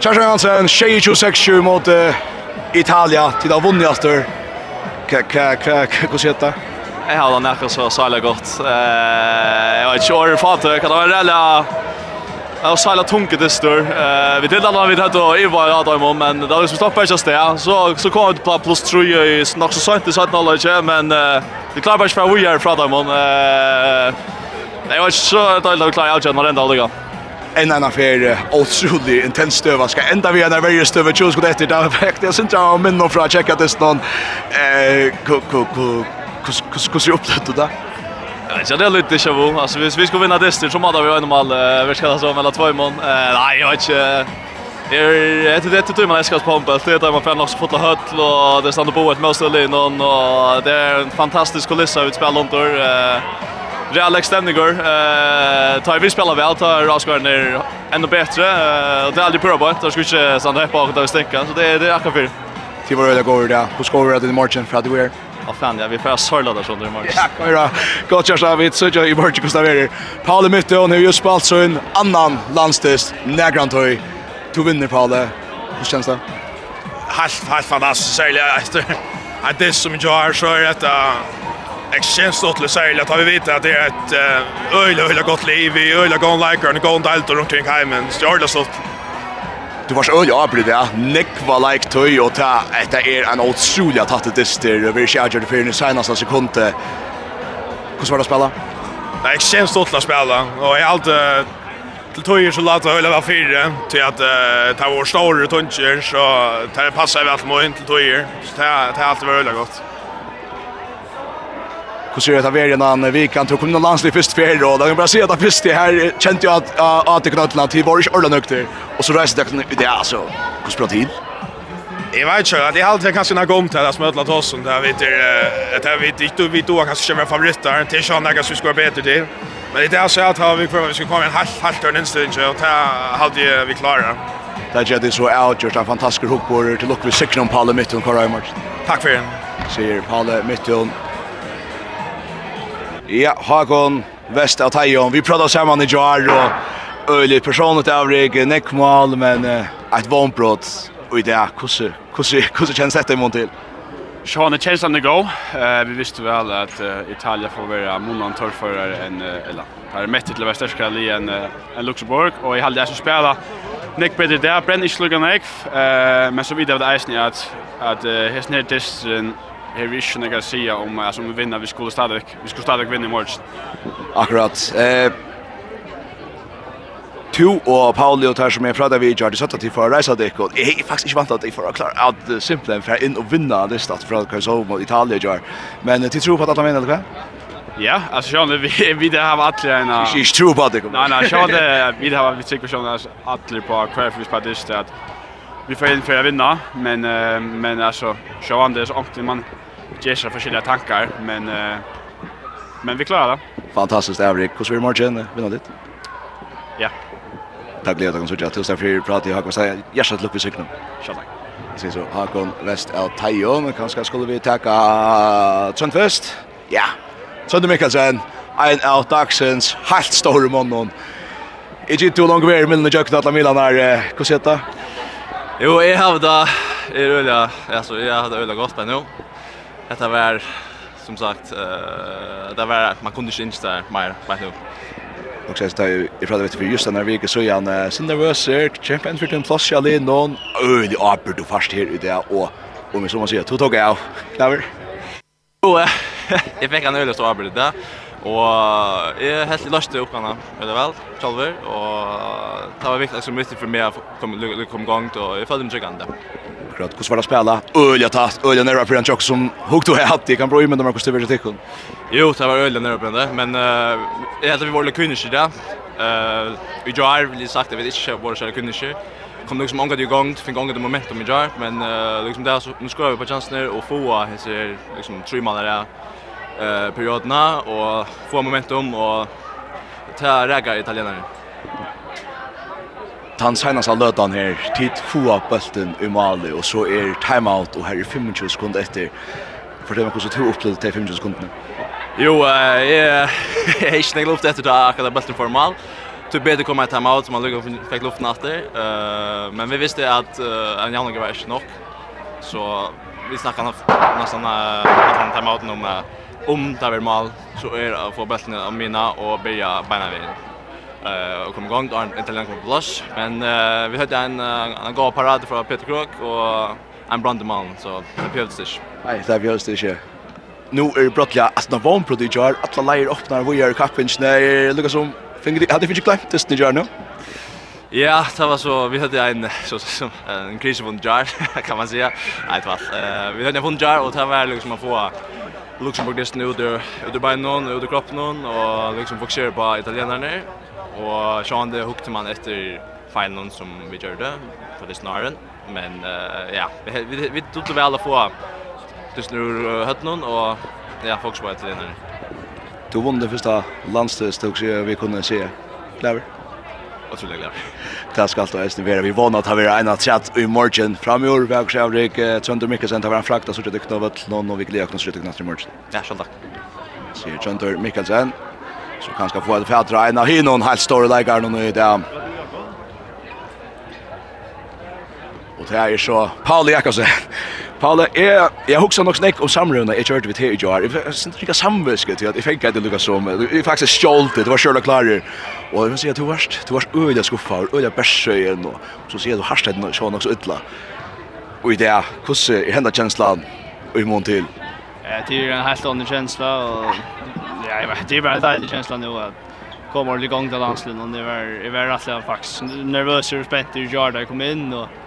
Kjærsson Hansen, 26-20 mot uh, Italia, til av vunnjaster. Hva sier det? Jeg har den akkurat så særlig godt. Jeg vet ikke året fatet, kan det være reelle... Jag sa særlig tunga det stör. Vi tillade när vi hade å Eva jag hade imorgon men då liksom stoppet ikke sted. Så så kom vi på pluss 3 i nok så sønt i 17 år, ikke? men vi klarer bare ikke för vi är från dem. Jeg Jag ikke så att jag klarar jag när den dagen en annan fer otrolig intens stöva ska ända vi när varje stöva tjus går efter där effekt jag syns jag men någon att checka det någon eh ko ko ko kus kus kus upp det då Ja, det är lite chavu. Alltså vi vi ska vinna det så måste vi ha normal. Vi ska så mellan två mål. Nej, jag vet inte. Er det det tøyman ska på pumpe, det er man får också fotla höll och det stannar på ett møstelig någon och det är en fantastisk kuliss vi då. under. Alex Stendigur. Eh tar vi spela väl tar Rasgården är ännu bättre Eh, det är aldrig prova. det skulle inte Sandra på att stänka så det är det akkurat för. Till var det går där. På skorar det i matchen för att det är Ja fan, ja, vi får sörla där sånt i morgon. Ja, kom då. Gott körs av ett söjö i morgon kostar vi. Paul Mytte och nu just spalt så en annan landstest. Nägrantöj. Du vinner Paul. Hur känns det? Helt, helt fantastiskt. Särskilt efter att det som jag har så är att extremt stort till sig att vi vet att det är ett öle öle gott liv i öle gång like och gång dalt runt omkring hemmen. Stjärda så Du var så öle avbryt det. Nick var like toy och ta det är en otroligt tatt det där vi charger för den senaste sekunden. Hur var det spela? Nej, extremt stort att spela och jag alltid till tojer så låter öle vara fyra till att uh, ta vår stora tuncher så tar det passar väl mot till tojer. Så det det har alltid varit öle gott hur ser det att vara innan vi kan ta komma landslag först för och då kan bara se att först det här kände jag att att det knutna till var till Boris Orlanökter och så reste det det alltså hur spelar tid? Jag vet ikke, det har alltid kanske några gånger til det som ødela oss, det er vi det er vidt, det vi då kanske er kanskje ikke favoritter, det er ikke noe som vi skal bedre men det är så har vi för vi ska komma en halv halv turn innstilling, så det er vi klara. Det är det så avgjort, en fantastisk hoppårer till lukke vi sikre om Palle kvar hva er Tack för det. Sier Paul Mitton Ja, Hakon, Vest av Tajon. Vi pratar samman i jar och öjligt personligt avrik, Neckmal men ett vånbrott. Och i det, hur, hur, hur känns detta imorgon till? Sean är känslan det go. Eh vi visste väl att uh, Italien får vara månaden torr för en uh, eller har mätt till västra i en uh, en Luxemburg och i halvdags spela Nick Peter där bränn ich slugger Nick. Eh men så vidare det är att att hästen är testen är vi inte några säga om alltså om vi vinner vi skulle stadigt vi skulle stadigt vinna i matchen. Akkurat. Eh Tu og Pauli og Tar som jeg prater vi i Jardi Søtta til for å reise deg, og jeg er faktisk ikke vant at jeg får klare at simpelthen for inn og vinne det stedet fra så mot Italia i Men til tro på at alle mener, eller hva? Ja, alltså jag vi vi det har varit en av... Ikke tro på det. Nej, nej, jag det vi det har vi tycker schon att på kvar för spadist att vi får in för att vinna men uh, men alltså så Anders och man ger sig olika tankar men uh, men vi klarar det. Fantastiskt Avrik. Hur ska vi matchen vinna dit? Ja. Tack Leo tack så mycket. Tusen för att prata i Hakon säga hjärtat lucka cykeln. Tack. Vi så Hakon West av Tayo men kanske skulle vi tacka Trondfest. Ja. Trond Mikkelsen ein av dagsens helt store mannen. Ikke tog langt vei i middelen i kjøkken la Milan her. hva sier det? Jo, jeg har da, jeg er øyla, altså, jeg har da øyla godt på nå. Dette var, som sagt, uh, det var, man kunne ikke innstå mer, på nå. Och sen tar jag ifrån vet för just när vi gick så igen så nervös är champion för den plats jag led någon öh det apper du fast här ute och om vi så man säger tog jag av. Klaver. Jo, jeg fikk en öl så apper det, Og jeg er helt i løst til oppgavene, veldig vel, Kjolver, og det var viktig, viktig for meg å komme, kom gang og jeg følte meg tryggende. Akkurat, hvordan var det å spille? Ølja tatt, ølja nærmere på en tjokk som hukk du har hatt, jeg kan bra imende meg hvordan det var Jo, det var ølja nærmere på en, men uh, jeg heter vi var litt kunniske det. Uh, I jar vil jeg sagt jeg vet ikke hvor var litt kunniske. Kom liksom ångat i gang, fikk ångat i momentum i jar, men uh, liksom det så nu skår vi på chansene og få hese liksom, tre mann der, eh perioderna och få momentum och ta räga italienare. Han signas har lötan han tid få bulten i Mali, och så är timeout, och här är 25 sekunder efter. För det meg kanske du opplevde till 25 sekunder. Jo, jeg er ikke nek luft etter da akkurat bølten for Tog bättre komma kom et timeout, så man lukket fikk luften eh Men vi visste at en jævnlig var ikke nok, så vi snakket nesten att han timeouten om om det blir mål så är det att få bulten av mina och börja beina vid. Eh och kom igång då inte långt på blush men uh, vi hade en uh, en god parad från Peter Krok och en brandemann så det behövdes det. Nej, det behövdes det inte. Nu är det brottliga att när vån producer att la lejer öppnar vi gör kappvinchen Lucas som finger hade fick klart test nu nu. Ja, det var så vi hade en så som en kris från jar kan man säga. Nej, det var eh vi hade en från jar och det var liksom att få Luxemburg det nu där ut ur någon ut ur någon och liksom fokusera på italienarna. Och Sean det hukte man efter finalen som vi gjorde på det snaren. Men uh, ja, vi, vi, vi tog väl att få det nu hött någon och ja, fokus på italienarna. Du vann det första landslaget, vi kunde se. Klaver? Otroligt glad. Det ska alltid och ästen vara. Vi vann att ha varit en att chat i morgon framöver. Vi också har jag Tjönder Mikkelsen tar varit frakta så det dukna av någon och vi glädjer oss ut knast i morgon. Ja, så tack. Ser Tjönder Mikkelsen. Så kanske få det för att dra en av hinnon helt stor lägger någon i det. Och det är så Paul Jakobsen. Paula, jeg, jeg husker nok snakk om samrøvna jeg kjørte vidt her i jar. Jeg synes ikke samviske til at jeg fikk det lukka som. Jeg faktisk stjålte, det var sjøla klarer. Og jeg vil si at du varst, du varst øyla skuffa, øyla bærsøyen, og så sier du harstet og sjå nok så ytla. Og i det, hvordan er henda kjenslan i mån til? Det er en helt annen kjensla, og ja, jeg vet, det er bare en deilig kjensla nå, at kommer til gang til landslinjen, og det var, jeg var rettelig faktisk nervøs og spent i jar da jeg kom inn, og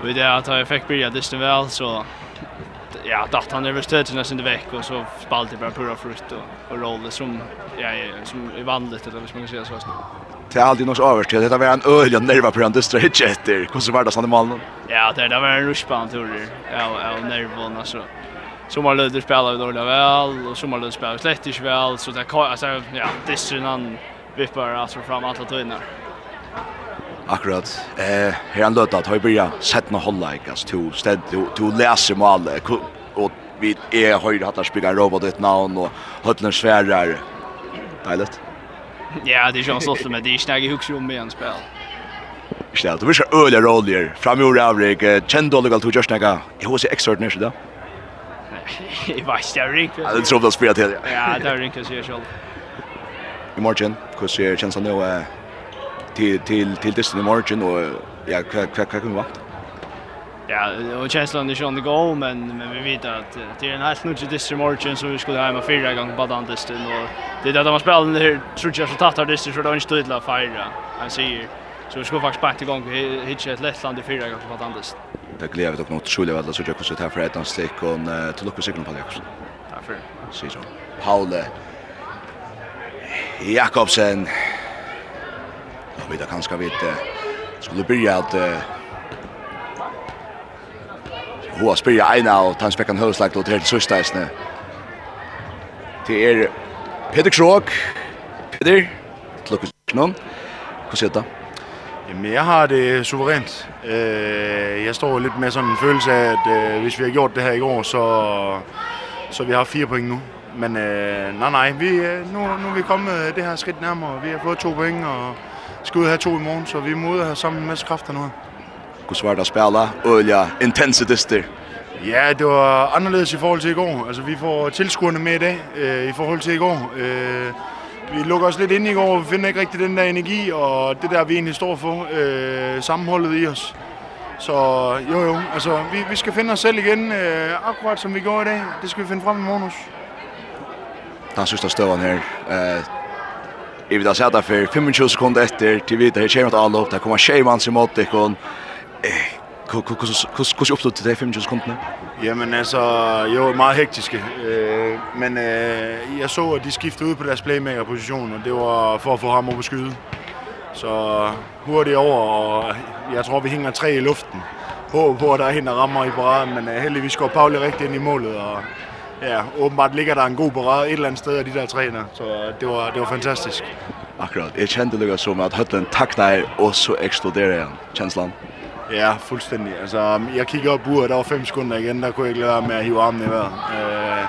Och det att jag fick börja distan väl så ja, datt han över stödet nästan det veck och så spalt det bara pura frukt och, och roller som, ja, som är vanligt eller som man kan säga så. Det är alltid något överst. Det var en öl jag nerva på den dystra hitchetter. Hur så var det sådana i Ja, det där var en rushband tur. Ja, ja, nervon alltså. Som har löder spelar vi dåliga väl och som har löder spelar vi slett inte väl så det alltså ja, dystern han vippar alltså fram alla tvinnar. Akkurat. Eh, här han lötat har ju börjat sätta någon hålla i kast till städ till läser mål och vi är höjd att spela robot ett namn och Höllen svärar. Dejligt. Ja, det är ju så men det är snägg hooks med en spel. Ställ, du vill öliga roller fram framgjord avrik, kändolig allt just näga. Jag hos extraordinär så det? Jag vet inte, jag rik. Ja, det tror jag spelar till. Ja, det ringer sig själv. I morgon, hur ser känslan nu? till till till Disney Margin och ja vad vad kan vi vart. Ja, och känslan är ju on the go men men vi vet att det är en helt nudge Disney Margin så vi skulle ha med fyra gånger på den testen och det är det de har spelat den här tror jag så tattar det så det är inte tydligt fyra. Han säger så vi skulle faktiskt bara igång hitcha ett Lettland i fyra gånger på den testen. Det glädjer dock något skulle väl så jag kunde ta för ett annat och till lucka cykeln på Jackson. Tack för. Ses så. Paule Jakobsen Vi da kanskje vi inte skulle börja att hur att spela en av Tansbäcken Höslagt och till søsteisene. Det er Peter Krog. Peter til Lukas Knon. Hur ser det? Jamen, jeg har det suverænt. Uh, jeg står lidt med sådan en følelse af, at uh, hvis vi har gjort det her i går, så, så vi har fire point nu. Men øh, nej, nej, vi, nu, nu er vi kommet det her skridt nærmere. Vi har fået to point, og skal ud have to i morgen, så vi må ud og have sammen en masse kræfter nu. Hvordan var det at spille? Ølja, intense dyster. Ja, det var anderledes i forhold til i går. Altså, vi får tilskuerne med i dag øh, i forhold til i går. Øh, vi lukker os lidt ind i går, og vi finder ikke rigtig den der energi, og det der, vi egentlig står for, øh, sammenholdet i os. Så jo jo, altså vi, vi skal finde os selv igen, øh, akkurat som vi gjorde i dag. Det skal vi finde frem i morgen. Der synes der støveren her. Øh, Jeg vil da se det for 25 sekunder etter, til vi det her kommer til alle opp, det kommer Sheimans i måte, og hvordan oppstod det 25 sekundene? Jamen altså, jo, meget hektiske. Øh, men øh, jeg så, at de skiftede ud på deres playmaker-position, og det var for at få ham op på skyde. Så hurtigt over, og jeg tror, vi hænger tre i luften. Håber på, at der er hende, der rammer i paraden, men uh, heldigvis går Pauli rigtig ind i målet, og ja, åbenbart ligger der en god berød et eller andet sted af de der træner, så det var, det var fantastisk. Akkurat. Jeg kjente det som at Høtlen takk er, og så eksploderer han. Kjenslan? Ja, fuldstændig. Altså, jeg kiggede op uret, der var fem sekunder igen, der kunne jeg ikke lade være med at hive armen i vejret. Øh,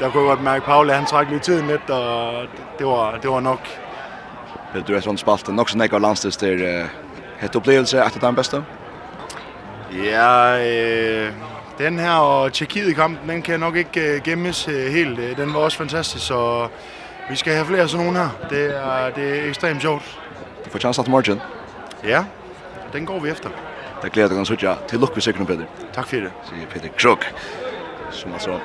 der kunne jeg godt mærke, at Paula han trak lidt tiden lidt, og det var, det var nok. Vil du er sådan spalt nok så nækker landstid til uh, et oplevelse efter den bedste? Ja, øh, Den her og Tjekkiet-kampen, den kan nok ikke gemmes helt. Den var også fantastisk, så vi skal have flere sådan nogle her. Det er, det er ekstremt sjovt. Du får chance til morgen. Ja, den går vi efter. Det glæder dig, at du kan til lukke vi sikkerne, Peter. Tak for det. Siger Peter Krog, som altså